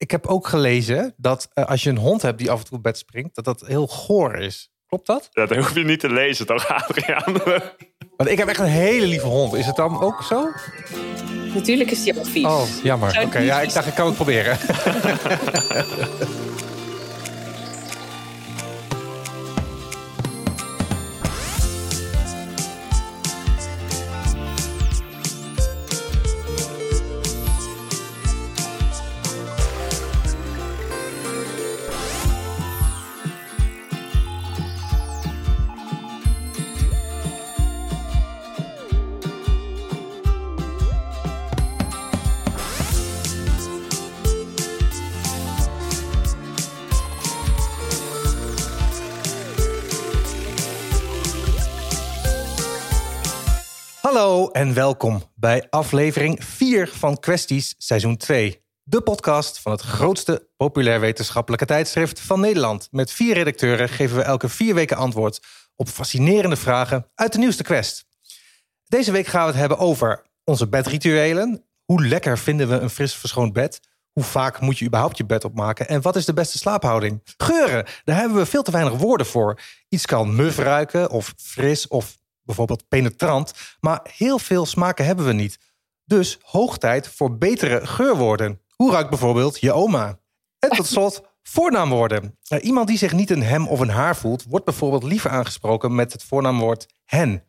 ik heb ook gelezen dat eh, als je een hond hebt die af en toe op bed springt, dat dat heel goor is. Klopt dat? Ja, dat hoef je niet te lezen, toch, Adriaan? Want ik heb echt een hele lieve hond. Is het dan ook zo? Natuurlijk is die ook vies. Oh, jammer. Oké, ja, ik dacht ik kan het proberen. en welkom bij aflevering 4 van Questies seizoen 2. De podcast van het grootste populair wetenschappelijke tijdschrift van Nederland. Met vier redacteuren geven we elke vier weken antwoord op fascinerende vragen uit de nieuwste quest. Deze week gaan we het hebben over onze bedrituelen. Hoe lekker vinden we een fris verschoond bed? Hoe vaak moet je überhaupt je bed opmaken? En wat is de beste slaaphouding? Geuren, daar hebben we veel te weinig woorden voor. Iets kan muf ruiken of fris of bijvoorbeeld penetrant. Maar heel veel smaken hebben we niet. Dus hoog tijd voor betere geurwoorden. Hoe ruikt bijvoorbeeld je oma? En tot slot voornaamwoorden. Iemand die zich niet een hem of een haar voelt... wordt bijvoorbeeld liever aangesproken met het voornaamwoord hen.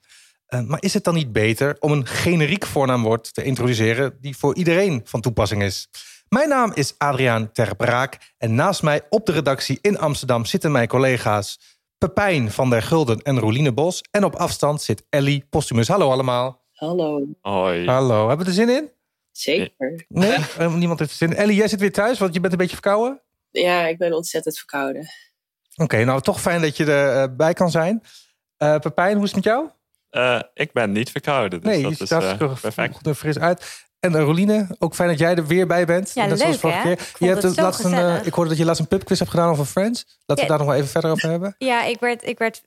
Eh, maar is het dan niet beter om een generiek voornaamwoord te introduceren... die voor iedereen van toepassing is? Mijn naam is Adriaan Terbraak en naast mij op de redactie in Amsterdam zitten mijn collega's Pepijn van der Gulden en Roeline Bos. En op afstand zit Ellie Postumus. Hallo allemaal. Hallo. Hoi. Hallo, hebben we er zin in? Zeker. Nee, Eh, niemand heeft er zin in. Ellie, jij zit weer thuis, want je bent een beetje verkouden. Ja, ik ben ontzettend verkouden. Oké, nou toch fijn dat je erbij kan zijn. Eh Pepijn, hoe is het met jou? Eh, ik ben niet verkouden, dus nee, dat je ziet is er eh, perfect. goed en fris uit. En Roeline, ook fijn dat jij er weer bij bent. Ja, Net zoals leuk, vorige hè? keer. Ik Je hebt het zo laatst een, eh, ik hoorde dat je laatst een pubquiz hebt gedaan over Friends. Laten we daar nog wel even verder over hebben. Ja, ik werd, ik werd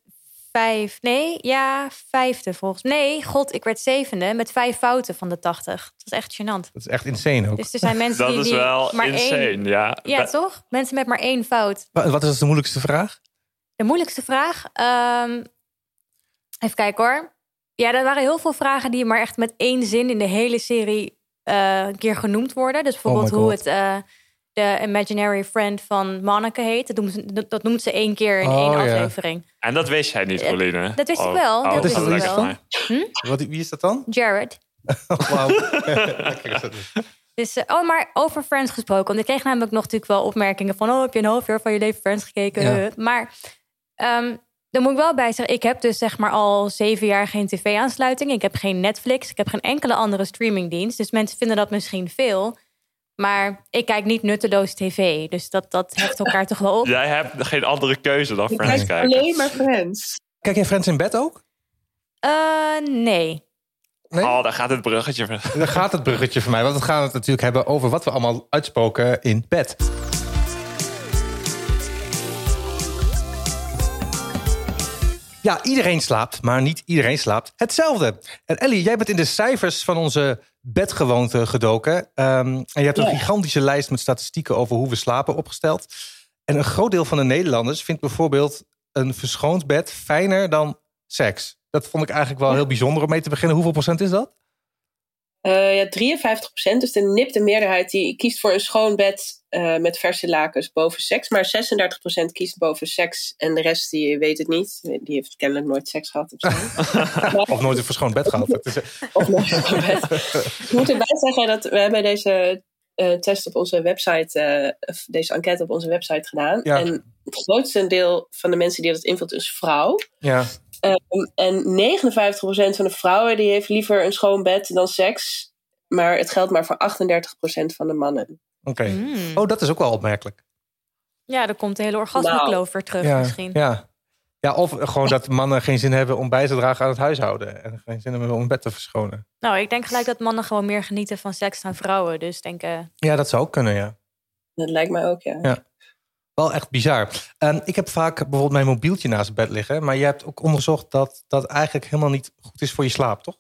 vijf. Nee, ja, vijfde volgens Nee, god, ik werd zevende met vijf fouten van de tachtig. Dat is echt gênant. Dat is echt insane ook. Dus er zijn mensen Dat die, is wel maar insane, één. ja. Ja, toch? Mensen met maar één fout. Wa- Wat is de moeilijkste vraag? De moeilijkste vraag. ehm, even kijken hoor. Ja, er waren heel veel vragen die maar echt met één zin in de hele serie eh, een keer genoemd worden. Dus bijvoorbeeld Oh hoe het eh, de imaginary friend van Monica heet. Dat noemt ze, dat- noemt ze één keer in Oh, één ja. aflevering. En dat wist jij niet, Eh, Roline. dat wist ik Oh, wel, oh, dat wist ik wel. maar. Wat, wie is dat dan? Jared. Oh, Wauw. Is. Dus, oh, maar over Friends gesproken. Want ik kreeg namelijk nog natuurlijk wel opmerkingen van... oh, heb je een half jaar van je leven Friends gekeken? Ja. Maar ehm daar moet ik wel bij zeggen... ik heb dus zeg maar al zeven jaar geen tv-aansluiting. Ik heb geen Netflix. Ik heb geen enkele andere streamingdienst. Dus mensen vinden dat misschien veel. Maar ik kijk niet nutteloos tv. Dus dat, dat heft elkaar toch wel op. Jij hebt geen andere keuze dan Friends kijken. alleen maar Friends. Kijk jij Friends in bed ook? Eh, nee. Nee? Oh, daar gaat het bruggetje. van. Dan gaat het bruggetje voor mij. Want we gaan het natuurlijk hebben over wat we allemaal uitspoken in bed. Ja, iedereen slaapt, maar niet iedereen slaapt hetzelfde. En Ellie, jij bent in de cijfers van onze bedgewoonte gedoken. Ehm, en je hebt een gigantische lijst met statistieken over hoe we slapen opgesteld. En een groot deel van de Nederlanders vindt bijvoorbeeld een verschoond bed fijner dan seks. Dat vond ik eigenlijk wel heel bijzonder om mee te beginnen. Hoeveel procent is dat? Eh, ja, 53% Dus de nipte meerderheid die kiest voor een schoon bed eh, met verse lakens boven seks. Maar 36% kiest boven seks. En de rest die weet het niet. Die heeft kennelijk nooit seks gehad of zo. Of nooit een verschoond bed gehad. Of nooit een bed. Ik moet erbij zeggen dat we hebben deze eh, test op onze website, of deze enquête op onze website gedaan. Ja. En het grootste deel van de mensen die dat invult is vrouw. ja. Um, en 59% van de vrouwen die heeft liever een schoon bed dan seks. Maar het geldt maar voor 38% van de mannen. Oké. Mm. Oh, dat is ook wel opmerkelijk. Ja, dan komt de hele orgasmekloof weer terug Ja, misschien. ja. ja, of gewoon dat mannen geen zin hebben om bij te dragen aan het huishouden. En geen zin hebben om een bed te verschonen. Nou, ik denk gelijk dat mannen gewoon meer genieten van seks dan vrouwen. Dus denk, eh, Ja, dat zou ook kunnen, ja. Dat lijkt mij ook, ja. Ja. Wel echt bizar. Ehm, ik heb vaak bijvoorbeeld mijn mobieltje naast het bed liggen. Maar je hebt ook onderzocht dat dat eigenlijk helemaal niet goed is voor je slaap, toch?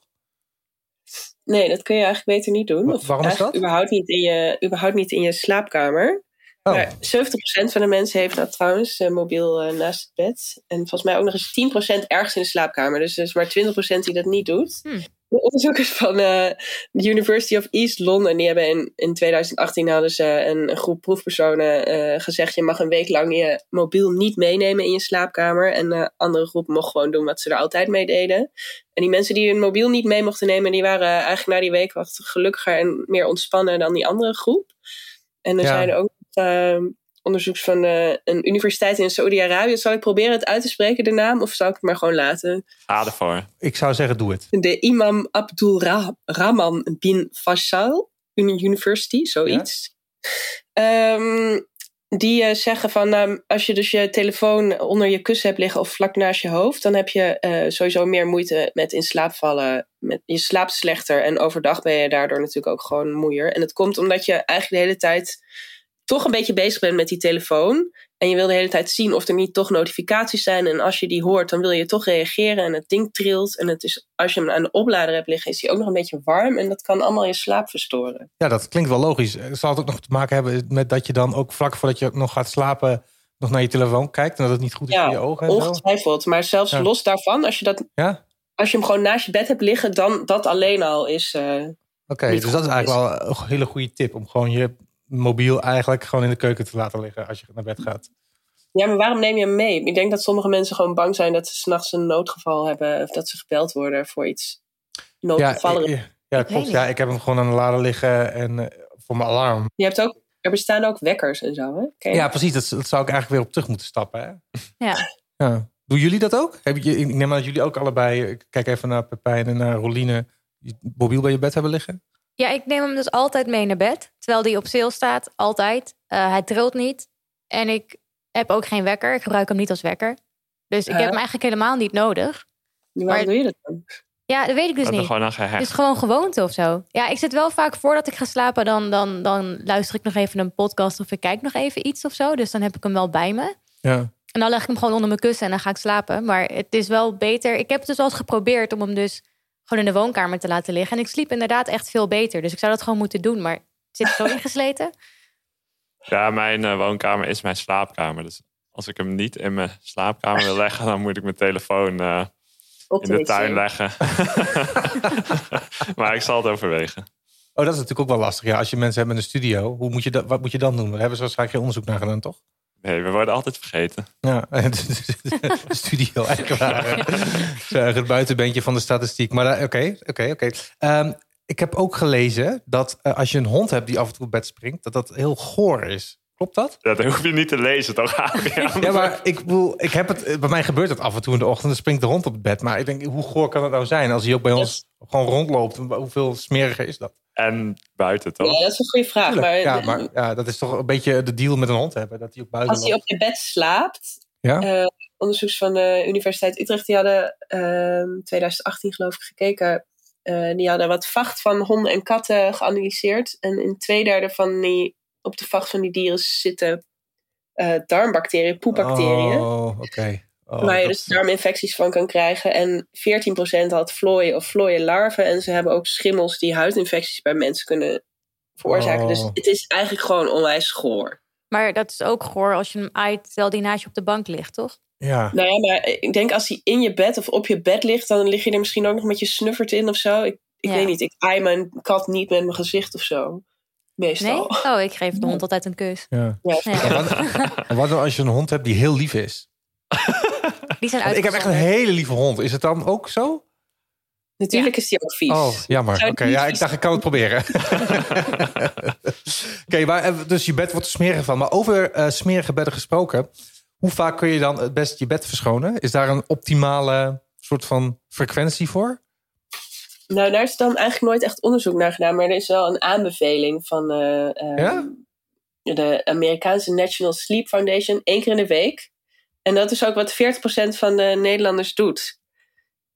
Nee, dat kun je eigenlijk beter niet doen. Of waarom is dat? Überhaupt niet, in je, überhaupt niet in je slaapkamer. Oh, Maar 70% van de mensen heeft dat trouwens, eh, mobiel eh, naast het bed. En volgens mij ook nog eens 10% ergens in de slaapkamer. Dus er is maar 20% die dat niet doet. Hmm. De onderzoekers van eh, de University of East London, die hebben in, in 2018 hadden ze een, een groep proefpersonen eh, gezegd, je mag een week lang je mobiel niet meenemen in je slaapkamer. En de andere groep mocht gewoon doen wat ze er altijd mee deden. En die mensen die hun mobiel niet mee mochten nemen, die waren eigenlijk na die week wat gelukkiger en meer ontspannen dan die andere groep. En er Ja. zijn ook uh, onderzoeks van eh, een universiteit in Saoedi-Arabië. Zal ik proberen het uit te spreken, de naam? Of zal ik het maar gewoon laten? Ga ervoor. ik zou zeggen, doe het. De Imam Abdul Ra- Rahman bin Faisal Uni- University, zoiets. Ehm, die eh, zeggen van, nou, als je dus je telefoon onder je kussen hebt liggen of vlak naast je hoofd, dan heb je eh, sowieso meer moeite met in slaap vallen. Met, je slaapt slechter en overdag ben je daardoor natuurlijk ook gewoon moeier. En het komt omdat je eigenlijk de hele tijd toch een beetje bezig bent met die telefoon. En je wil de hele tijd zien of er niet toch notificaties zijn. En als je die hoort, dan wil je toch reageren. En het ding trilt. En het is, als je hem aan de oplader hebt liggen, is hij ook nog een beetje warm. En dat kan allemaal je slaap verstoren. Ja, dat klinkt wel logisch. Zal het ook nog te maken hebben met dat je dan ook vlak voordat je nog gaat slapen... nog naar je telefoon kijkt en dat het niet goed is Ja, voor je ogen? Ongetwijfeld. Maar zelfs Ja. los daarvan, als je, dat, Ja? als je hem gewoon naast je bed hebt liggen, dan dat alleen al is. eh, Oké, dus dat is eigenlijk wel een hele goede tip... om gewoon je mobiel eigenlijk gewoon in de keuken te laten liggen... als je naar bed gaat. Ja, maar waarom neem je hem mee? Ik denk dat sommige mensen gewoon bang zijn dat ze s'nachts een noodgeval hebben. Of dat ze gebeld worden voor iets Ja, noodgevallig. ja, ja, weet klopt. Ja, ik heb hem gewoon aan de lader liggen en eh, voor mijn alarm. Je hebt ook, er bestaan ook wekkers en zo, hè? Ken? Ja, precies. Dat, dat zou ik eigenlijk weer op terug moeten stappen. Hè? Ja. Ja. Doen jullie dat ook? Heb je, ik neem aan dat jullie ook allebei... Ik kijk even naar Pepijn en naar Roline... je mobiel bij je bed hebben liggen? Ja, ik neem hem dus altijd mee naar bed. Terwijl die op sale staat, altijd. Eh, hij trilt niet. En ik heb ook geen wekker. Ik gebruik hem niet als wekker. Dus ik heb hem eigenlijk helemaal niet nodig. Waarom maar- doe je dat dan? Ja, dat weet ik dus niet. gewoon Het is gewoon gewoonte of zo. Ja, ik zit wel vaak voordat ik ga slapen, dan, dan, dan luister ik nog even een podcast of ik kijk nog even iets of zo. Dus dan heb ik hem wel bij me. Ja. En dan leg ik hem gewoon onder mijn kussen en dan ga ik slapen. Maar het is wel beter. Ik heb het dus wel eens geprobeerd om hem dus gewoon in de woonkamer te laten liggen. En ik sliep inderdaad echt veel beter. Dus ik zou dat gewoon moeten doen. Maar het zit zo ingesleten. Ja, mijn eh, woonkamer is mijn slaapkamer. Dus als ik hem niet in mijn slaapkamer wil leggen, dan moet ik mijn telefoon eh, in de tuin leggen. maar ik zal het overwegen. Oh, dat is natuurlijk ook wel lastig. Ja, als je mensen hebt met een studio, hoe moet je dat, wat moet je dan doen? Daar hebben ze waarschijnlijk geen onderzoek naar gedaan, toch? Nee, we worden altijd vergeten. Ja, de studio eigenaren. het buitenbeentje van de statistiek. Maar daar- oké, oké, oké. Ehm, Ik heb ook gelezen dat eh, als je een hond hebt die af en toe op bed springt, dat dat heel goor is. Klopt dat? Ja, dat hoef je niet te lezen, toch? Ja, maar ik bedoel, ik heb het, eh, bij mij gebeurt het af en toe in de ochtend. Dan springt de hond op het bed. Maar ik denk, hoe goor kan dat nou zijn? Als hij ook bij ons gewoon rondloopt, hoeveel smeriger is dat? En buiten, toch? Ja, dat is een goede vraag. Maar, ja, maar ja, dat is toch een beetje de deal met een hond hebben. Dat hij ook buiten als hij op je bed slaapt, Ja? eh, onderzoeks van de Universiteit Utrecht, die hadden ehm 2018 geloof ik gekeken. Eh, die hadden wat vacht van honden en katten geanalyseerd. En in twee derde van die, op de vacht van die dieren zitten eh, darmbacteriën, poepbacteriën. Oh, oké. Oh, waar je dus darminfecties van kan krijgen. En 14% had vlooien of vlooienlarven. En ze hebben ook schimmels die huidinfecties bij mensen kunnen veroorzaken. Oh. Dus het is eigenlijk gewoon onwijs goor. Maar dat is ook goor als je hem aait terwijl die naast je op de bank ligt, toch? Ja. Nou ja, maar ik denk als hij in je bed of op je bed ligt, dan lig je er misschien ook nog met je snuffert in of zo. Ik, ik Ja. weet niet, ik aai mijn kat niet met mijn gezicht of zo. Meestal. Nee? Oh, ik geef de hond altijd een kus. ja. Ja. Wat, wat nou als je een hond hebt die heel lief is? Die zijn Want ik heb echt een hele lieve hond. Is het dan ook zo? Natuurlijk is die ook vies. Oh, jammer. Oké, ja, ik dacht ik kan het proberen. Oké, maar eh, dus je bed wordt er smerig van. Maar over eh, smerige bedden gesproken. Hoe vaak kun je dan het best je bed verschonen? Is daar een optimale soort van frequentie voor? Nou, daar is dan eigenlijk nooit echt onderzoek naar gedaan. Maar er is wel een aanbeveling van eh, eh, Ja? de Amerikaanse National Sleep Foundation. één keer in de week. En dat is ook wat 40% van de Nederlanders doet.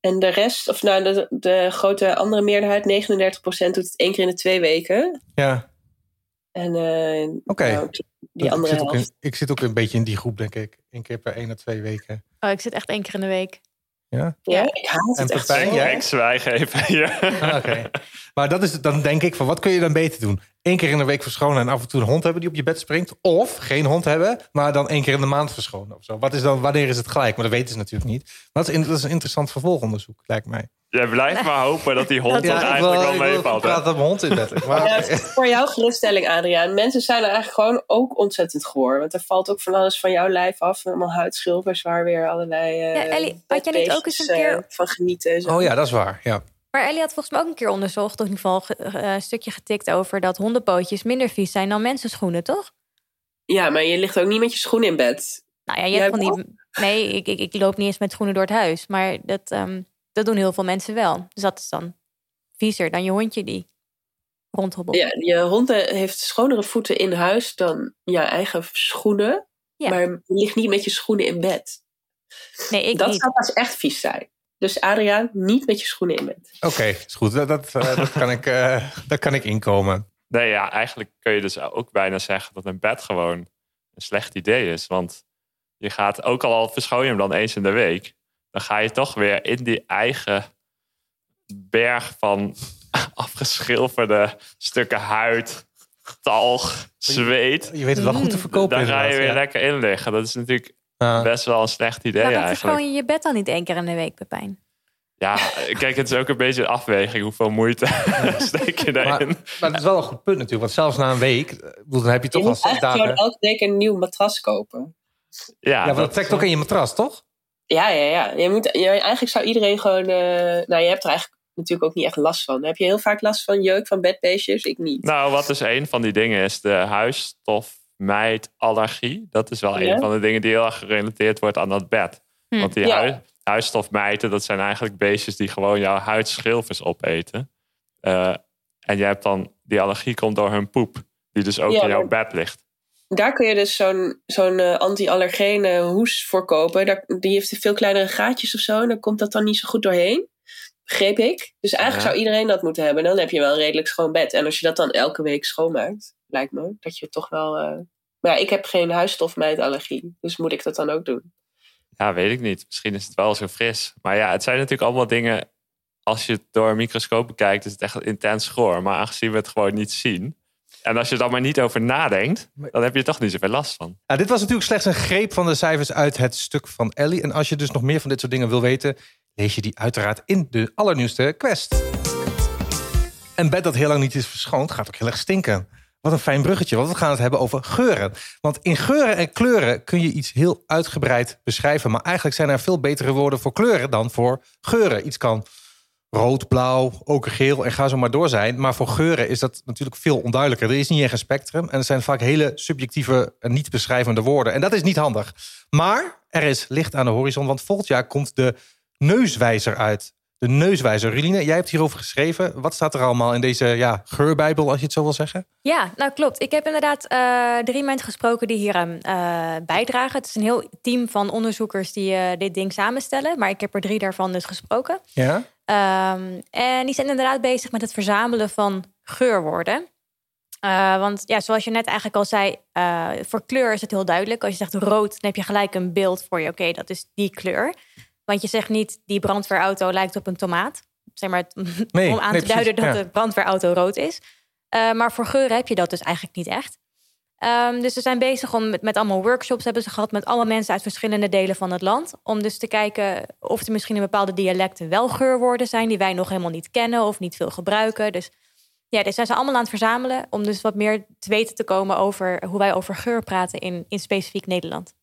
En de rest, of nou de, de grote andere meerderheid, 39% doet het één keer in de twee weken. Ja, En eh, oké. nou, die ik, andere zit ook in, helft. ik zit ook een beetje in die groep, denk ik. Eén keer per één of twee weken. Oh, ik zit echt één keer in de week. Ja? Ja, ik haat het En echt Pepijn, jij? Ik zwijg even hier. Ah, Oké. Maar dat is dan denk ik van wat kun je dan beter doen? één keer in de week verschonen en af en toe een hond hebben die op je bed springt? Of geen hond hebben, maar dan één keer in de maand verschonen of zo? Wat is dan, wanneer is het gelijk? Maar dat weten ze natuurlijk niet. Maar dat is, dat is een interessant vervolgonderzoek, lijkt mij. Jij blijft maar hopen dat die hond is- eigenlijk wel ik wil meevalt. praten op mijn hond in bed. Maar, Ja, voor jouw geruststelling, Adriaan. Mensen zijn er eigenlijk gewoon ook ontzettend goor. Want er valt ook van alles van jouw lijf af. Allemaal huidschilfers waar weer allerlei eh Ja, Ellie, had jij niet ook eens een eh, keer- van genieten. en zo. oh ja, dat is waar. Ja. Maar Ellie had volgens mij ook een keer onderzocht, of in ieder geval ge- eh, een stukje getikt over dat hondenpootjes minder vies zijn dan mensenschoenen, toch? Ja, maar je ligt ook niet met je schoenen in bed. Nou ja, je Jij hebt van die. Nee, ik, ik, ik loop niet eens met schoenen door het huis. Maar dat, ehm, dat doen heel veel mensen wel. Dus dat is dan viezer dan je hondje die rondhobbelt. Ja, je hond heeft schonere voeten in huis dan je eigen schoenen. Ja. Maar je ligt niet met je schoenen in bed. Nee, ik dat niet. zou pas echt vies zijn. Dus Adriaan, niet met je schoenen in bed. Oké, is goed. Dat, dat, eh, dat kan ik, eh, daar kan ik inkomen. Nee, ja, eigenlijk kun je dus ook bijna zeggen dat een bed gewoon een slecht idee is. Want je gaat, ook al verschoon je hem dan eens in de week, dan ga je toch weer in die eigen berg van afgeschilferde stukken huid, talg, zweet. Je weet het wel goed te verkopen. Daar ga je weer ja. lekker in liggen. Dat is natuurlijk best wel een slecht idee Waarom eigenlijk. verschoon je je bed dan niet één keer in de week, Pepijn? Ja, kijk, het is ook een beetje een afweging. Hoeveel moeite steek je Maar, daarin? maar het is wel een goed punt natuurlijk. Want zelfs na een week, eh, bedoel, dan heb je Je toch al moet zes dagen... gewoon elke week een nieuw matras kopen. Ja, Ja, maar dat trekt ook in je matras, toch? Ja, ja, ja. Je moet, je, eigenlijk zou iedereen gewoon... eh, nou, je hebt er eigenlijk natuurlijk ook niet echt last van. Heb je heel vaak last van jeuk van bedbeestjes? Ik niet. Nou, wat dus een van die dingen is de huisstofmijtallergie. Dat is wel Ja. een van de dingen die heel erg gerelateerd wordt aan dat bed. Hm. Want die Ja. hui- huisstofmijten, dat zijn eigenlijk beestjes die gewoon jouw huidschilfers opeten. Eh, en je hebt dan, die allergie komt door hun poep, die dus ook Ja, in jouw bed ligt. Daar kun je dus zo'n zo'n eh, anti-allergene hoes voor kopen. Daar, die heeft veel kleinere gaatjes of zo. En dan komt dat dan niet zo goed doorheen. Begreep ik. Dus eigenlijk Ja. zou iedereen dat moeten hebben. Dan heb je wel een redelijk schoon bed. En als je dat dan elke week schoonmaakt, lijkt me dat je toch wel. eh, Maar ja, ik heb geen huisstofmijtallergie. Dus moet ik dat dan ook doen? Ja, weet ik niet. Misschien is het wel zo fris. Maar ja, het zijn natuurlijk allemaal dingen. Als je het door een microscoop bekijkt, is het echt intens goor. Maar aangezien we het gewoon niet zien. En als je er dan maar niet over nadenkt, dan heb je er toch niet zoveel last van. Nou, dit was natuurlijk slechts een greep van de cijfers uit het stuk van Ellie. En als je dus nog meer van dit soort dingen wil weten, lees je die uiteraard in de allernieuwste Quest. Een bed dat heel lang niet is verschoond, gaat ook heel erg stinken. Wat een fijn bruggetje, want we gaan het hebben over geuren. Want in geuren en kleuren kun je iets heel uitgebreid beschrijven. Maar eigenlijk zijn er veel betere woorden voor kleuren dan voor geuren. Iets kan rood, blauw, okergeel en ga zo maar door zijn. Maar voor geuren is dat natuurlijk veel onduidelijker. Er is niet echt een spectrum en er zijn vaak hele subjectieve niet beschrijvende woorden. En dat is niet handig. Maar er is licht aan de horizon, want volgend jaar komt de neuswijzer uit. De neuswijzer. Ruline, jij hebt hierover geschreven. Wat staat er allemaal in deze ja, geurbijbel, als je het zo wil zeggen? Ja, nou klopt. Ik heb inderdaad eh, drie mensen gesproken die hier aan eh, bijdragen. Het is een heel team van onderzoekers die eh, dit ding samenstellen. Maar ik heb er drie daarvan dus gesproken. Ja? Ehm, en die zijn inderdaad bezig met het verzamelen van geurwoorden. Eh, want ja, zoals je net eigenlijk al zei, voor kleur is het heel duidelijk. Als je zegt rood, dan heb je gelijk een beeld voor je. Oké, dat is die kleur. Want je zegt niet, die brandweerauto lijkt op een tomaat. Zeg maar, Nee, om aan nee, te duiden precies, dat ja. de brandweerauto rood is. Eh, maar voor geuren heb je dat dus eigenlijk niet echt. Ehm, dus ze zijn bezig om met, met allemaal workshops hebben ze gehad met alle mensen uit verschillende delen van het land. Om dus te kijken of er misschien in bepaalde dialecten wel geurwoorden zijn die wij nog helemaal niet kennen of niet veel gebruiken. Dus ja, dit zijn ze allemaal aan het verzamelen om dus wat meer te weten te komen over hoe wij over geur praten in, in specifiek Nederland.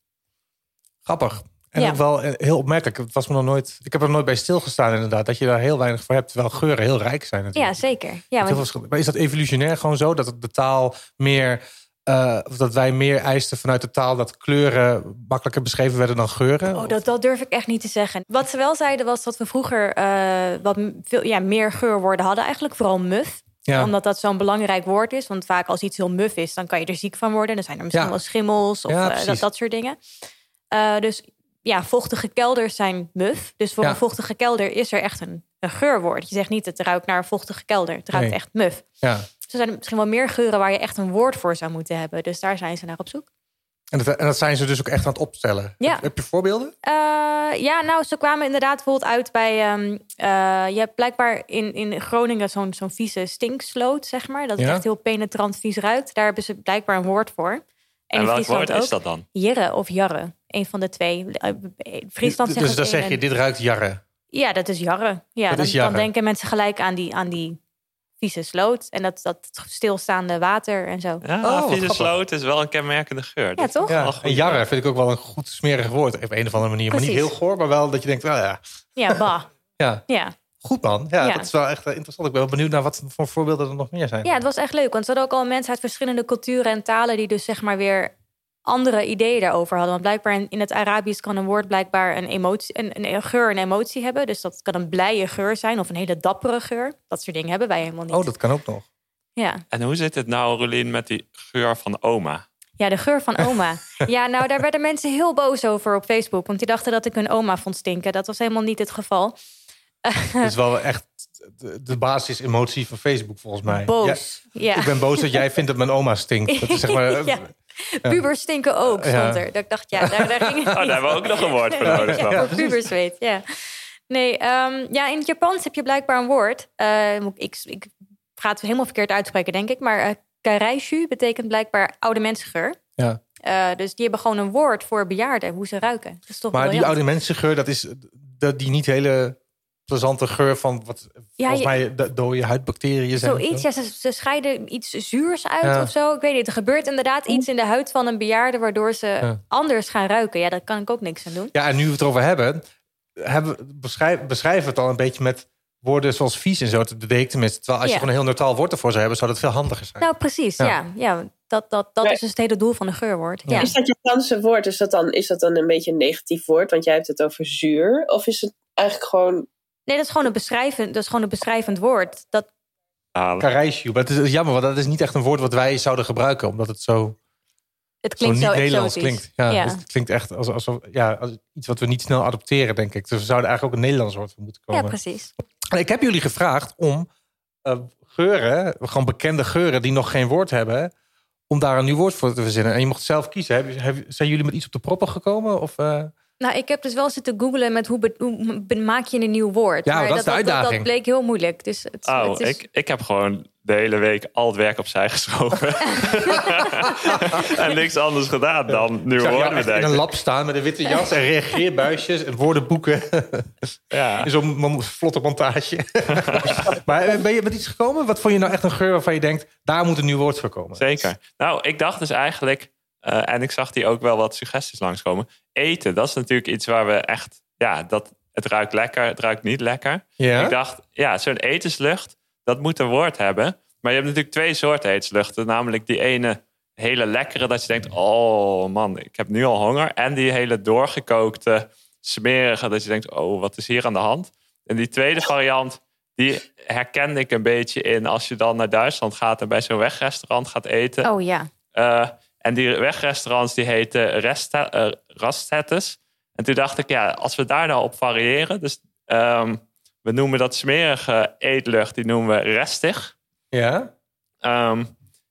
Grappig. En Ja. ook wel eh, heel opmerkelijk. Het was me nog nooit, ik heb er nooit bij stilgestaan inderdaad. Dat je daar heel weinig voor hebt. Terwijl geuren heel rijk zijn Ja, natuurlijk. zeker. Ja, want- veel verschil. Maar is dat evolutionair gewoon zo? Dat de taal meer... eh, of dat wij meer eisten vanuit de taal... dat kleuren makkelijker beschreven werden dan geuren? Oh, dat, dat durf ik echt niet te zeggen. Wat ze wel zeiden was dat we vroeger eh, wat veel, ja, meer geurwoorden hadden. Eigenlijk vooral muf. ja. Omdat dat zo'n belangrijk woord is. Want vaak als iets heel muf is, dan kan je er ziek van worden. Dan zijn er misschien Ja. wel schimmels of Ja, dat, dat soort dingen. Dus ja, vochtige kelders zijn muf. Dus voor Ja. een vochtige kelder is er echt een, een geurwoord. Je zegt niet het ruikt naar een vochtige kelder. Het ruikt Nee. echt muf. ja. Dus er zijn misschien wel meer geuren waar je echt een woord voor zou moeten hebben. Dus daar zijn ze naar op zoek. En dat, en dat zijn ze dus ook echt aan het opstellen. Ja. Heb, heb je voorbeelden? Eh, ja, nou, ze kwamen inderdaad bijvoorbeeld uit bij... ehm, eh, je hebt blijkbaar in, in Groningen zo'n zo'n vieze stinksloot, zeg maar. Dat het Ja. echt heel penetrant vies ruikt. Daar hebben ze blijkbaar een woord voor. En, En welk woord ook. is dat dan? Jirre of jarre. Een van de twee. Eh, Friesland zegt dus dan zeg je, dit ruikt jarre. Ja, dat is jarre. Ja, Dat dan, is jarre. dan denken mensen gelijk aan die, aan die vieze sloot. En dat, dat stilstaande water en zo. Ja, Oh, vieze sloot is wel een kenmerkende geur. Ja, Dat- toch? Ja, en jarre vind ik ook wel een goed smerig woord. Op een of andere manier. Maar niet heel goor, maar wel dat je denkt, oh ja, Ja, bah. ja. Ja. Goed man. Ja, Ja. dat is wel echt eh, interessant. Ik ben wel benieuwd naar wat voor voorbeelden er nog meer zijn. ja, het was echt leuk. Want ze hadden ook al mensen uit verschillende culturen en talen... die dus zeg maar weer andere ideeën daarover hadden. Want blijkbaar in, in het Arabisch kan een woord blijkbaar een, emotie, een, een geur en emotie hebben. Dus dat kan een blije geur zijn of een hele dappere geur. Dat soort dingen hebben wij helemaal niet. Oh, dat kan ook nog. Ja. En hoe zit het nou, Rolien, met die geur van oma? ja, de geur van oma. ja, nou, daar werden mensen heel boos over op Facebook. Want die dachten dat ik hun oma vond stinken. Dat was helemaal niet het geval. Het is wel echt de, de basisemotie van Facebook volgens mij. Boos. Ja, Ja. ik ben boos dat jij vindt dat mijn oma stinkt. Dat is zeg maar, eh, Ja. Pubers stinken ook, Ja. stond er. Dat ik dacht, ja, daar, daar ging het Oh, daar hebben we ook nog een woord voor nodig. Ja, voor pubers weet, ja. Nee, ehm, ja, in het Japans heb je blijkbaar een woord. Eh, ik, ik, ga het helemaal verkeerd uitspreken, denk ik. Maar eh karaishu betekent blijkbaar oude mensengeur. Ja. Eh, dus die hebben gewoon een woord voor bejaarden, hoe ze ruiken. Dat is toch Maar die oude mensengeur, dat is dat die niet hele plezante geur van wat volgens je- mij de dode huidbacteriën zijn. Zoiets, ja, ze, ze scheiden iets zuurs uit Ja. of zo. Ik weet niet, er gebeurt inderdaad iets in de huid van een bejaarde... waardoor ze Ja. anders gaan ruiken. Ja, daar kan ik ook niks aan doen. Ja, en nu we het erover hebben, hebben beschrijf, beschrijven het al een beetje met woorden zoals vies en zo. Dat deed ik tenminste. Terwijl als je Ja. gewoon een heel neutraal woord ervoor zou hebben, zou dat veel handiger zijn. Nou, precies, Ja. ja. ja. dat dat, dat Nee. is dus het hele doel van een geurwoord. Ja. Is dat Japanse woord, is dat, dan, is dat dan een beetje een negatief woord? Want jij hebt het over zuur. Of is het eigenlijk gewoon... Nee, dat is gewoon een beschrijvend, dat is gewoon een beschrijvend woord. Dat. Karaishu, maar het is jammer, want dat is niet echt een woord wat wij zouden gebruiken, omdat het zo, het zo klinkt niet zo, Nederlands exotisch. klinkt. Ja, Ja. Dus het klinkt echt als, alsof, ja, als iets wat we niet snel adopteren, denk ik. Dus we zouden eigenlijk ook een Nederlands woord voor moeten ja, komen. precies. ik heb jullie gevraagd om eh, geuren, gewoon bekende geuren die nog geen woord hebben, om daar een nieuw woord voor te verzinnen. En je mocht zelf kiezen. Heb- zijn jullie met iets op de proppen gekomen? Of, eh? Nou, ik heb dus wel zitten googlen met hoe, be- hoe be- maak je een nieuw woord. Ja, dat is de uitdaging. dat bleek heel moeilijk. Dus het, Oh, het is, ik, ik heb gewoon de hele week al het werk opzij geschoven. en niks anders gedaan dan jou woorden echt in een lab staan met een witte jas en reageerbuisjes en woordenboeken. Ja. in zo'n vlotte montage. maar eh, ben je met iets gekomen? Wat vond je nou echt een geur waarvan je denkt, daar moet een nieuw woord voor komen? Zeker. Nou, ik dacht dus eigenlijk, eh, en ik zag die ook wel wat suggesties langskomen. Eten, dat is natuurlijk iets waar we echt, ja, dat, het ruikt lekker, het ruikt niet lekker. Ja? Ik dacht, ja, zo'n etenslucht, dat moet een woord hebben. Maar je hebt natuurlijk twee soorten etensluchten. Namelijk die ene hele lekkere, dat je denkt, oh man, ik heb nu al honger. En die hele doorgekookte, smerige, dat je denkt, oh, wat is hier aan de hand? En die tweede variant, die herkende ik een beetje in als je dan naar Duitsland gaat en bij zo'n wegrestaurant gaat eten. Oh ja. Eh, en die wegrestaurants die heten resta- eh, Rastettes. En toen dacht ik, ja, als we daar nou op variëren. Dus ehm, we noemen dat smerige eetlucht, die noemen we restig. Ja? Ehm,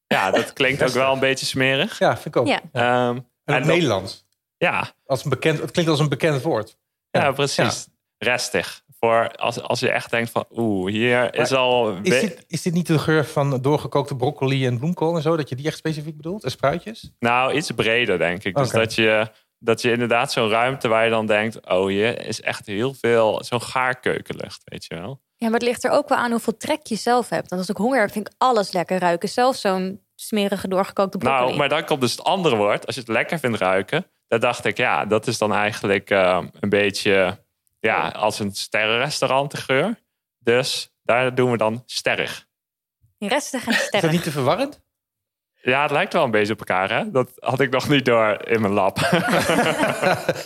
ja, dat klinkt ook wel een beetje smerig. Ja, vind ik ook. Ja. Ehm, En Nederlands. ja, Als een bekend, het klinkt als een bekend woord. ja, precies. Restig. Voor als, als je echt denkt van, oeh, hier is al... Is dit, is dit niet de geur van doorgekookte broccoli en bloemkool en zo? Dat je die echt specifiek bedoelt? En spruitjes? Nou, iets breder, denk ik. Dus dat, je, dat je inderdaad zo'n ruimte waar je dan denkt... oh, hier is echt heel veel... zo'n gaarkeukenlucht, weet je wel. ja, maar het ligt er ook wel aan hoeveel trek je zelf hebt. Want als ik honger heb, vind ik alles lekker ruiken. Zelfs zo'n smerige doorgekookte broccoli. Nou, maar dan komt dus het andere woord. Als je het lekker vindt ruiken... dan dacht ik, ja, dat is dan eigenlijk eh, een beetje... ja, als een sterrenrestaurant de geur. Dus daar doen we dan sterrig. Restig en Is dat niet te verwarrend? Ja, het lijkt wel een beetje op elkaar, hè? Dat had ik nog niet door in mijn lab.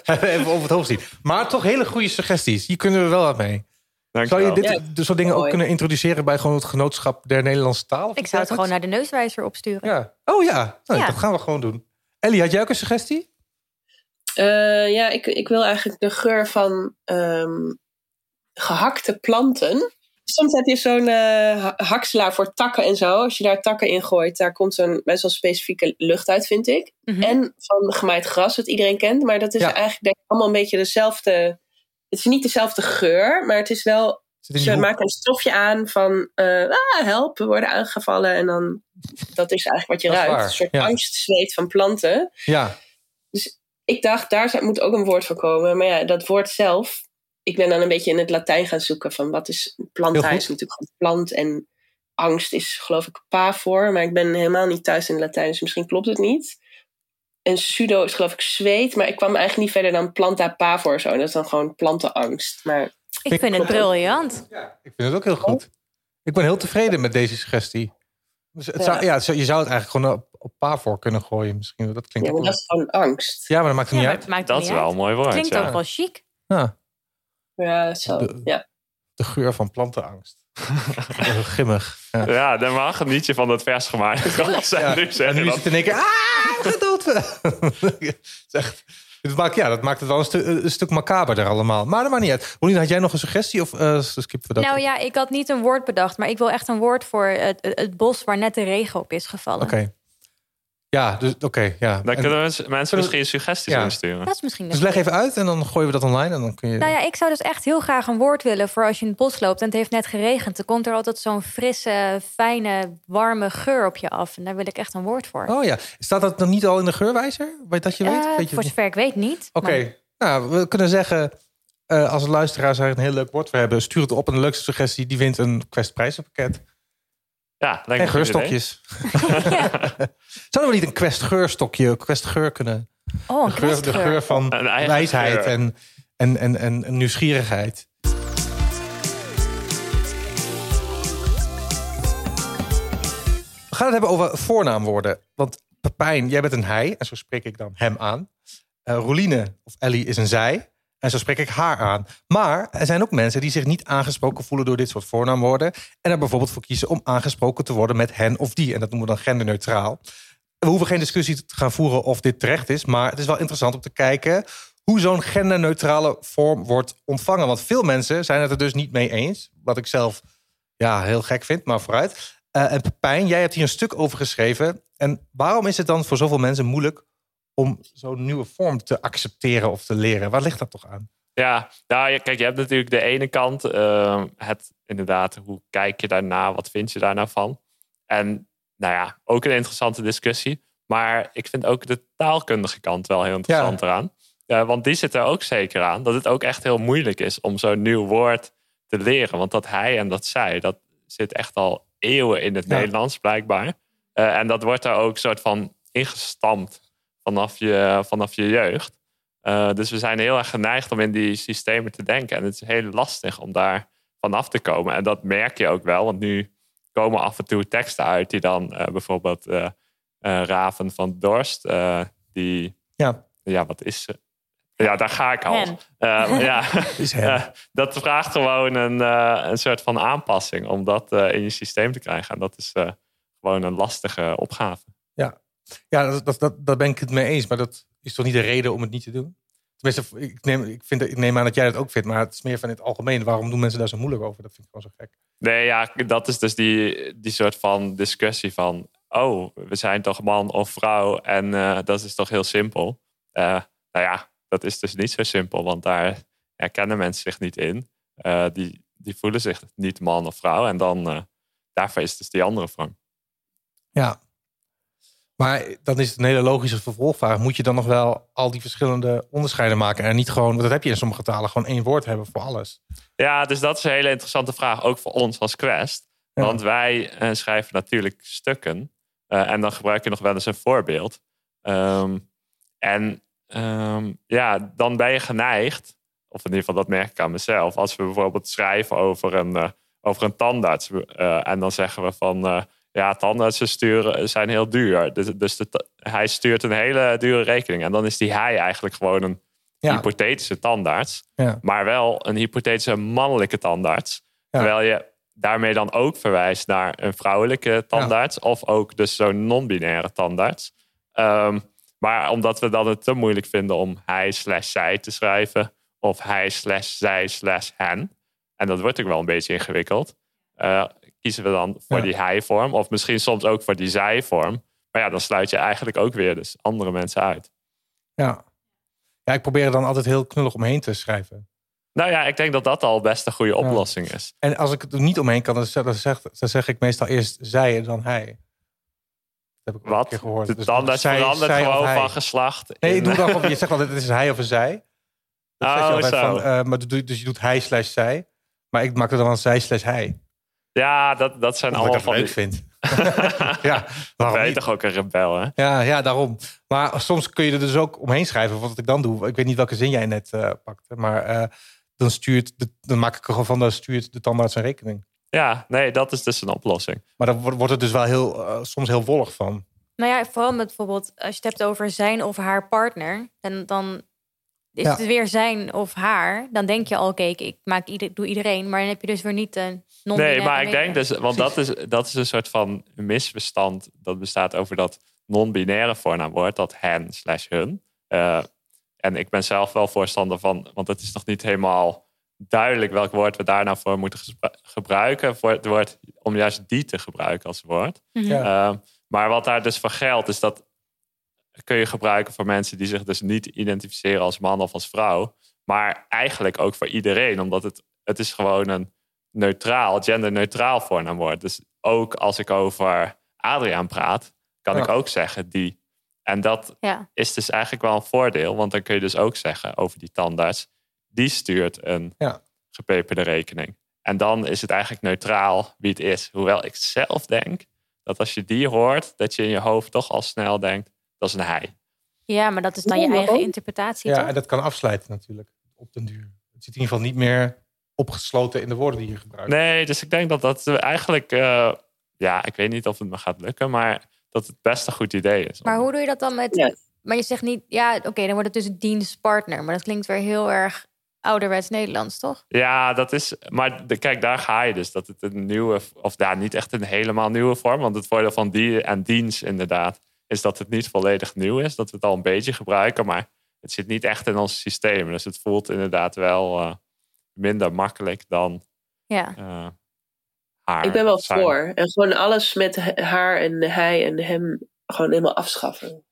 Even over het hoofd zien. Maar toch hele goede suggesties. Hier kunnen we wel wat mee. Zou je dit Ja. dit soort dingen ook kunnen introduceren bij gewoon het genootschap der Nederlandse taal? Ik zou het gewoon naar de neuswijzer opsturen. Ja. Oh ja, nou, Ja. dat gaan we gewoon doen. Ellie, had jij ook een suggestie? Eh, ja, ik, ik wil eigenlijk de geur van ehm, gehakte planten. soms heb je zo'n ha- hakselaar voor takken en zo. Als je daar takken in gooit, daar komt zo'n best wel specifieke lucht uit, vind ik. Mhm. En van gemaaid gras, wat iedereen kent. Maar dat is Ja. eigenlijk denk ik allemaal een beetje dezelfde... Het is niet dezelfde geur, maar het is wel... Ze maken een stofje aan van... eh, ah, help, we worden aangevallen. En dan... Dat is eigenlijk wat je ruikt. waar, Een soort ja. angstzweet van planten. Ja, Ik dacht, daar zou- moet ook een woord voor komen. Maar ja, dat woord zelf... Ik ben dan een beetje in het Latijn gaan zoeken van wat is planta is natuurlijk gewoon plant en angst is geloof ik pa voor, maar ik ben helemaal niet thuis in het Latijn, dus misschien klopt het niet. En sudo is geloof ik zweet, maar ik kwam eigenlijk niet verder dan planta pavor zo. En dat is dan gewoon plantenangst. Maar Ik vind het briljant. ik vind het ook heel goed. Ik ben heel tevreden met deze suggestie. Dus het Ja. zou, ja, je zou het eigenlijk gewoon op, op Pavor kunnen gooien misschien. Dat klinkt ja, ook maar wel- dat is gewoon angst. Ja, maar dat maakt het Ja, niet uit. maakt Dat is niet wel uit. een mooi woord. Klinkt ja. ook wel chic. Ja, Ja, zo. De- Ja. de geur van plantenangst. Heel Grimmig. Ja. Ja, dan mag het nietje van het vers gemaakt. Ja, nu en zeggen nu dat- het in één keer... Ah, gedood! Het is echt- het maakt, ja, dat maakt het wel een, stu- een stuk macaberder allemaal. Maar dat maakt niet uit. Rolien, had jij nog een suggestie of eh skippen we dat? Nou ja, ik had niet een woord bedacht, maar ik wil echt een woord voor het, het bos waar net de regen op is gevallen. Oké. Ja, dus oké. ja. Dan En- kunnen we mensen misschien suggesties Ja. insturen. Dat is misschien dus leg even uit en dan gooien we dat online en dan kun je... Nou ja, ik zou dus echt heel graag een woord willen voor als je in het bos loopt en het heeft net geregend. Dan komt er altijd zo'n frisse, fijne, warme geur op je af. En daar wil ik echt een woord voor. Oh ja, staat dat nog niet al in de geurwijzer? Dat je weet? Eh, weet je voor zover ik weet niet. Oké, Maar- nou, we kunnen zeggen... eh, als luisteraars daar een heel leuk woord voor hebben... stuur het op en de leukste suggestie... die wint een Quest prijzenpakket. Ja, lijkt En geurstokjes. Zouden we niet een Quest geurstokje, Quest geur kunnen? Oh, een De geur, de geur van wijsheid en, en, en, en, en nieuwsgierigheid. We gaan het hebben over voornaamwoorden. Want Pepijn, jij bent een hij en zo spreek ik dan hem aan. Eh Roeline of Ellie is een zij en zo spreek ik haar aan. Maar er zijn ook mensen die zich niet aangesproken voelen door dit soort voornaamwoorden. En er bijvoorbeeld voor kiezen om aangesproken te worden met hen of die. En dat noemen we dan genderneutraal. We hoeven geen discussie te gaan voeren of dit terecht is. Maar het is wel interessant om te kijken hoe zo'n genderneutrale vorm wordt ontvangen. Want veel mensen zijn het er dus niet mee eens. Wat ik zelf ja, heel gek vind, maar vooruit. Eh, en Pepijn, jij hebt hier een stuk over geschreven. En waarom is het dan voor zoveel mensen moeilijk om zo'n nieuwe vorm te accepteren of te leren? Waar ligt dat toch aan? Ja, nou, kijk, je hebt natuurlijk de ene kant eh, het inderdaad, hoe kijk je daarna, wat vind je daar nou van? En nou ja, ook een interessante discussie. Maar ik vind ook de taalkundige kant wel heel interessant eraan. Want die zit er ook zeker aan. Dat het ook echt heel moeilijk is om zo'n nieuw woord te leren. Want dat hij en dat zij, dat zit echt al eeuwen in het Ja. Nederlands blijkbaar. Eh, en dat wordt daar ook soort van ingestampt vanaf je, vanaf je jeugd. Eh, dus we zijn heel erg geneigd om in die systemen te denken. En het is heel lastig om daar vanaf te komen. En dat merk je ook wel, want nu komen af en toe teksten uit die dan eh, bijvoorbeeld eh, Raven van Dorst, eh, die, Ja, ja, wat is ze? Ja, daar ga ik al. Eh, ja, is dat vraagt gewoon een, eh, een soort van aanpassing om dat in je systeem te krijgen. En dat is eh, gewoon een lastige opgave. Ja dat, dat, dat, daar ben ik het mee eens. Maar dat is toch niet de reden om het niet te doen? Tenminste, ik neem, ik, vind, ik neem aan dat jij dat ook vindt. Maar het is meer van het algemeen. Waarom doen mensen daar zo moeilijk over? Dat vind ik gewoon zo gek. Nee, ja, dat is dus die, die soort van discussie van... oh, we zijn toch man of vrouw en eh, dat is toch heel simpel. Eh, nou ja, dat is dus niet zo simpel, want daar herkennen mensen zich niet in. Eh, die, die voelen zich niet man of vrouw en dan daarvoor is dus die andere vorm. Ja. Maar dan is het een hele logische vervolgvraag. Moet je dan nog wel al die verschillende onderscheiden maken? En niet gewoon, want dat heb je in sommige talen, gewoon één woord hebben voor alles. Ja, dus dat is een hele interessante vraag, ook voor ons als Quest. Ja. Want wij eh, schrijven natuurlijk stukken. eh, en dan gebruik je nog wel eens een voorbeeld. Ehm, en ehm, ja, dan ben je geneigd, of in ieder geval dat merk ik aan mezelf, als we bijvoorbeeld schrijven over een, eh, over een tandarts. en dan zeggen we van ja, tandartsen sturen, zijn heel duur. Dus, dus de hij stuurt een hele dure rekening. En dan is die hij eigenlijk gewoon een Ja. hypothetische tandarts. Ja. Maar wel een hypothetische mannelijke tandarts. Ja. Terwijl je daarmee dan ook verwijst naar een vrouwelijke tandarts. Of ook dus zo'n non-binaire tandarts. Ehm, maar omdat we dan het te moeilijk vinden om hij slash zij te schrijven. Of hij slash zij slash hen. en dat wordt natuurlijk wel een beetje ingewikkeld, eh, kiezen we dan voor Ja. die hij-vorm. Of misschien soms ook voor die zij-vorm. Maar ja, dan sluit je eigenlijk ook weer dus andere mensen uit. Ja. ja, ik probeer er dan altijd heel knullig omheen te schrijven. Nou ja, ik denk dat dat al best een goede oplossing is. En als ik het er niet omheen kan, dan zeg, dan zeg, dan ik meestal eerst zij en dan hij. Dat heb ik een Wat? keer gehoord. Dus zij- verandert zij of gewoon van geslacht. Nee, in- doe dan gewoon, je zegt altijd, het is hij of een zij. Dat je Oh, zo. van, eh, maar dus je doet hij slash zij. Maar ik maak er dan zij slash hij. Ja, dat, dat zijn ik allemaal dat van leuk die... vind. ja, waarom Ben je niet? toch ook een rebel, hè? Ja, ja, daarom. Maar soms kun je er dus ook omheen schrijven. Wat ik dan doe. Ik weet niet welke zin jij net eh, pakte. Maar eh, dan, stuurt de, dan maak ik er gewoon van, dan stuurt de tandarts een rekening. Ja, nee, dat is dus een oplossing. Maar dan wordt het dus wel heel, eh, soms heel wollig van. Nou ja, vooral met bijvoorbeeld als je het hebt over zijn of haar partner, dan, dan is Ja. het weer zijn of haar. Dan denk je al, oké, ik- ik maak ieder, doe iedereen, maar dan heb je dus weer niet een non Nee, maar ik denk dus, want dat is, dat is een soort van misverstand dat bestaat over dat non-binaire voornaamwoord, dat hen slash hun. Eh, en ik ben zelf wel voorstander van, want het is nog niet helemaal duidelijk welk woord we daar nou voor moeten gebruiken, voor het woord, om juist die te gebruiken als woord. Ja. Eh, maar wat daar dus voor geldt, is dat kun je gebruiken voor mensen die zich dus niet identificeren als man of als vrouw. Maar eigenlijk ook voor iedereen, omdat het, het is gewoon een neutraal, genderneutraal voornaamwoord. Dus ook als ik over Adriaan praat, kan Ja. ik ook zeggen die. En dat Ja, is dus eigenlijk wel een voordeel, want dan kun je dus ook zeggen over die tandarts, die stuurt een Ja. gepeperde rekening. En dan is het eigenlijk neutraal wie het is. Hoewel ik zelf denk dat als je die hoort, dat je in je hoofd toch al snel denkt, dat is een hij. ja, maar dat is dan je eigen interpretatie, Ja, toch? en dat kan afsluiten natuurlijk op den duur. Het zit in ieder geval niet meer opgesloten in de woorden die je gebruikt. Nee, dus ik denk dat dat eigenlijk, eh, ja, ik weet niet of het me gaat lukken, maar dat het best een goed idee is. Maar hoe doe je dat dan met... Ja. Maar je zegt niet, ja, oké, dan wordt het dus een dienstpartner. Maar dat klinkt weer heel erg ouderwets Nederlands, toch? Ja, dat is. Maar de, kijk, daar ga je dus. Dat het een nieuwe, of ja, niet echt een helemaal nieuwe vorm. Want het voordeel van die en dienst, inderdaad, is dat het niet volledig nieuw is. Dat we het al een beetje gebruiken, maar het zit niet echt in ons systeem. Dus het voelt inderdaad wel eh, minder makkelijk dan Ja. eh, haar. Ik ben wel zijn. voor. En gewoon alles met haar en hij en hem gewoon helemaal afschaffen.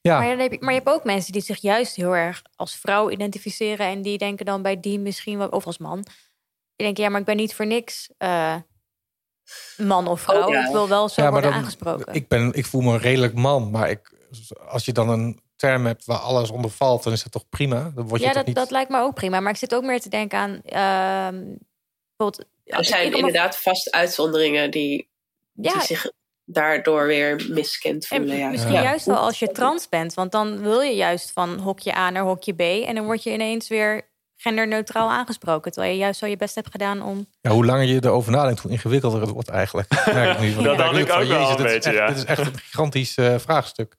Ja, Maar, dan heb je, maar je hebt ook mensen die zich juist heel erg als vrouw identificeren. En die denken dan bij die misschien wel, of als man. Die denken, ja, maar ik ben niet voor niks eh, man of vrouw. Oh, ja. Ik wil wel zo ja worden dan, aangesproken. ik, ben, ik voel me een redelijk man. Maar ik, als je dan een term hebt waar alles onder valt, dan is dat toch prima? Dan word je ja, toch dat, niet... dat lijkt me ook prima. Maar ik zit ook meer te denken aan... ehm bijvoorbeeld, Er zijn ik- ik- inderdaad vast uitzonderingen die, Ja, die zich daardoor weer miskend En voelen. Ja. misschien Ja. juist wel als je trans bent. Want dan wil je juist van hokje A naar hokje B. En dan word je ineens weer genderneutraal aangesproken. Terwijl je juist zo je best hebt gedaan om... Ja, hoe langer je erover nadenkt, hoe ingewikkelder het wordt eigenlijk. Merk ik nu. Want Dat had ik van, ook wel Jezus, een dit is beetje, echt- ja. Dit is echt een gigantisch eh, vraagstuk.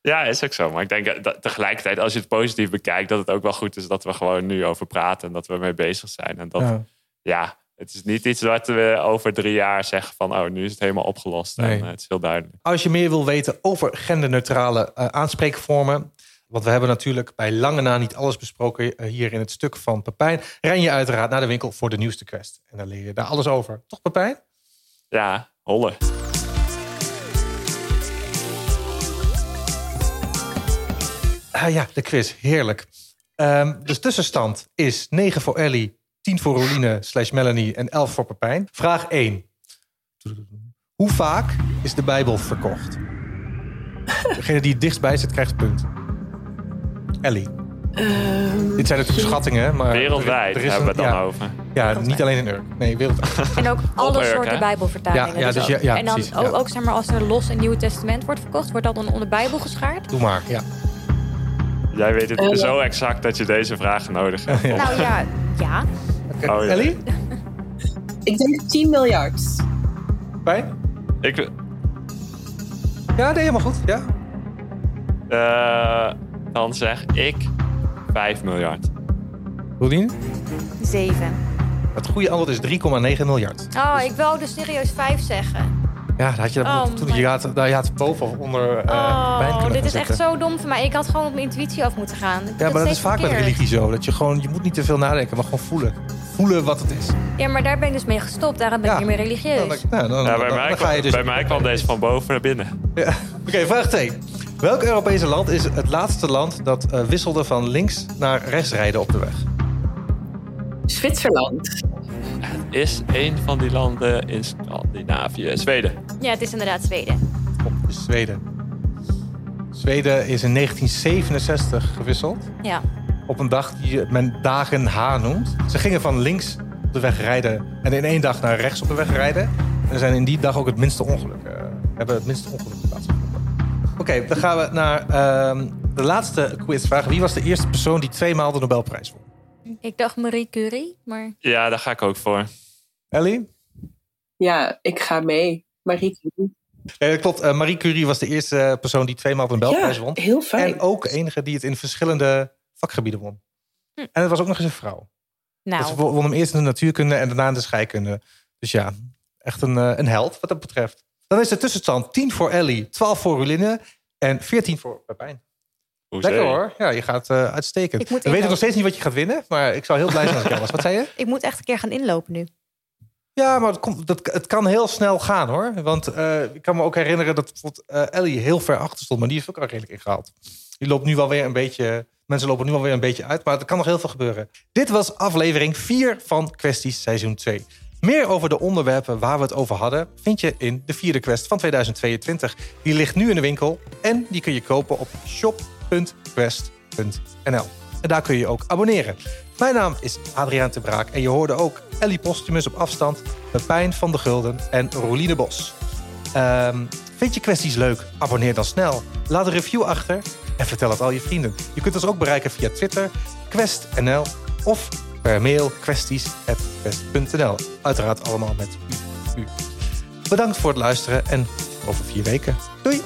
Ja, is ook zo. Maar ik denk dat tegelijkertijd, als je het positief bekijkt, dat het ook wel goed is dat we gewoon nu over praten en dat we ermee bezig zijn. En dat, ja. Ja. het is niet iets wat we over drie jaar zeggen van, oh, nu is het helemaal opgelost. Nee. En het is heel duidelijk. Als je meer wil weten over genderneutrale eh, aanspreekvormen. Want we hebben natuurlijk bij lange na niet alles besproken eh, hier in het stuk van Pepijn. Ren je uiteraard naar de winkel voor de nieuwste quest. En dan leer je daar alles over. Toch Pepijn? Ja, holle. Ah ja, de quiz. Heerlijk. Ehm, de tussenstand is 9 voor Ellie, 10 voor Roline slash Melanie en 11 voor Pepijn. Vraag 1. Hoe vaak is de Bijbel verkocht? Degene die het dichtst bij zit, krijgt punt. Ellie. Ehm, Dit zijn natuurlijk schattingen, maar... Wereldwijd er is hebben we het dan ja, over. Ja, niet alleen in Urk. Nee, wereldwijd. En ook alle Urk, soorten hè? bijbelvertalingen. Ja, ja, dus ook- ja, en dan precies, ook, ja. ook, zeg maar, als er los een Nieuw Testament wordt verkocht... wordt dat dan onder Bijbel geschaard? Doe maar, ja. Jij weet het Eh, zo exact dat je deze vraag nodig hebt. Ja. Nou ja, ja. Oké, Oh, ja. Ellie? ik denk 10 miljard. Pijn? Ik, Ja, nee, helemaal goed. Ja. eh, dan zeg ik 5 miljard. Roelien? Zeven. Het goede antwoord is 3,9 miljard. Oh, ik wou dus serieus vijf zeggen. Ja, daar had je, Oh, toen, my- je, had, daar, je had boven of onder eh Oh, dit is echt zo dom van mij. Ik had gewoon op mijn intuïtie af moeten gaan. Ik Ja, maar dat is vaak met verkeerd. religie zo. Dat je gewoon, je moet niet te veel nadenken, maar gewoon voelen. voelen wat het is. Ja, maar daar ben ik dus mee gestopt. Daarom ben ik Ja. niet meer religieus. Dan, nou, dan, Ja, bij, mij kwam, dus... bij mij kwam deze van boven naar binnen. Ja. Oké, vraag 2. Welk Europese land is het laatste land dat eh, wisselde van links naar rechts rijden op de weg? Zwitserland. Is een van die landen in Scandinavië. Zweden. Ja, het is inderdaad Zweden. Op de Zweden. Zweden is in 1967 gewisseld. Ja. Op een dag die men dagen H noemt. Ze gingen van links op de weg rijden en in één dag naar rechts op de weg rijden. En er zijn in die dag ook het minste ongelukken. eh, hebben het minste ongelukken Oké, dan gaan we naar ehm, de laatste quizvraag. Wie was de eerste persoon die tweemaal de Nobelprijs won? Ik dacht Marie Curie, maar Ja, daar ga ik ook voor. Ellie? Ja, ik ga mee. Marie Curie. Nee, dat klopt. Eh, Marie Curie was de eerste persoon die tweemaal de Nobelprijs Ja, won. heel fijn. En ook de enige die het in verschillende vakgebieden won. Hm. En het was ook nog eens een vrouw. nou, Dus ze won hem eerst in de natuurkunde en daarna in de scheikunde. Dus ja, echt een, eh, een held wat dat betreft. Dan is de tussenstand 10 voor Ellie, 12 voor Ruline en 14 voor Pepijn. Hoezee. Lekker hoor. Ja, je gaat eh, uitstekend. We weten nog steeds niet wat je gaat winnen, maar ik zou heel blij zijn als ik jou was. Wat zei je? ik moet echt een keer gaan inlopen nu. Ja, maar het, komt, dat, het kan heel snel gaan hoor. Want eh, ik kan me ook herinneren dat bijvoorbeeld eh, Ellie heel ver achter stond, maar die is ook al redelijk ingehaald. Die loopt nu wel weer een beetje. Mensen lopen nu alweer een beetje uit, maar er kan nog heel veel gebeuren. Dit was aflevering 4 van Kwesties seizoen 2. Meer over de onderwerpen waar we het over hadden vind je in de vierde quest van 2022. Die ligt nu in de winkel en die kun je kopen op shop.quest.nl. En daar kun je ook abonneren. Mijn naam is Adriaan de Braak en je hoorde ook Ellie Postumus op afstand, Pepijn van de Gulden en Roline Bos. Ehm, vind je kwesties leuk? Abonneer dan snel. Laat een review achter en vertel het al je vrienden. Je kunt ons ook bereiken via Twitter, QuestNL of per mail kwesties.quest.nl. Uiteraard allemaal met u. u. Bedankt voor het luisteren en over vier weken. Doei!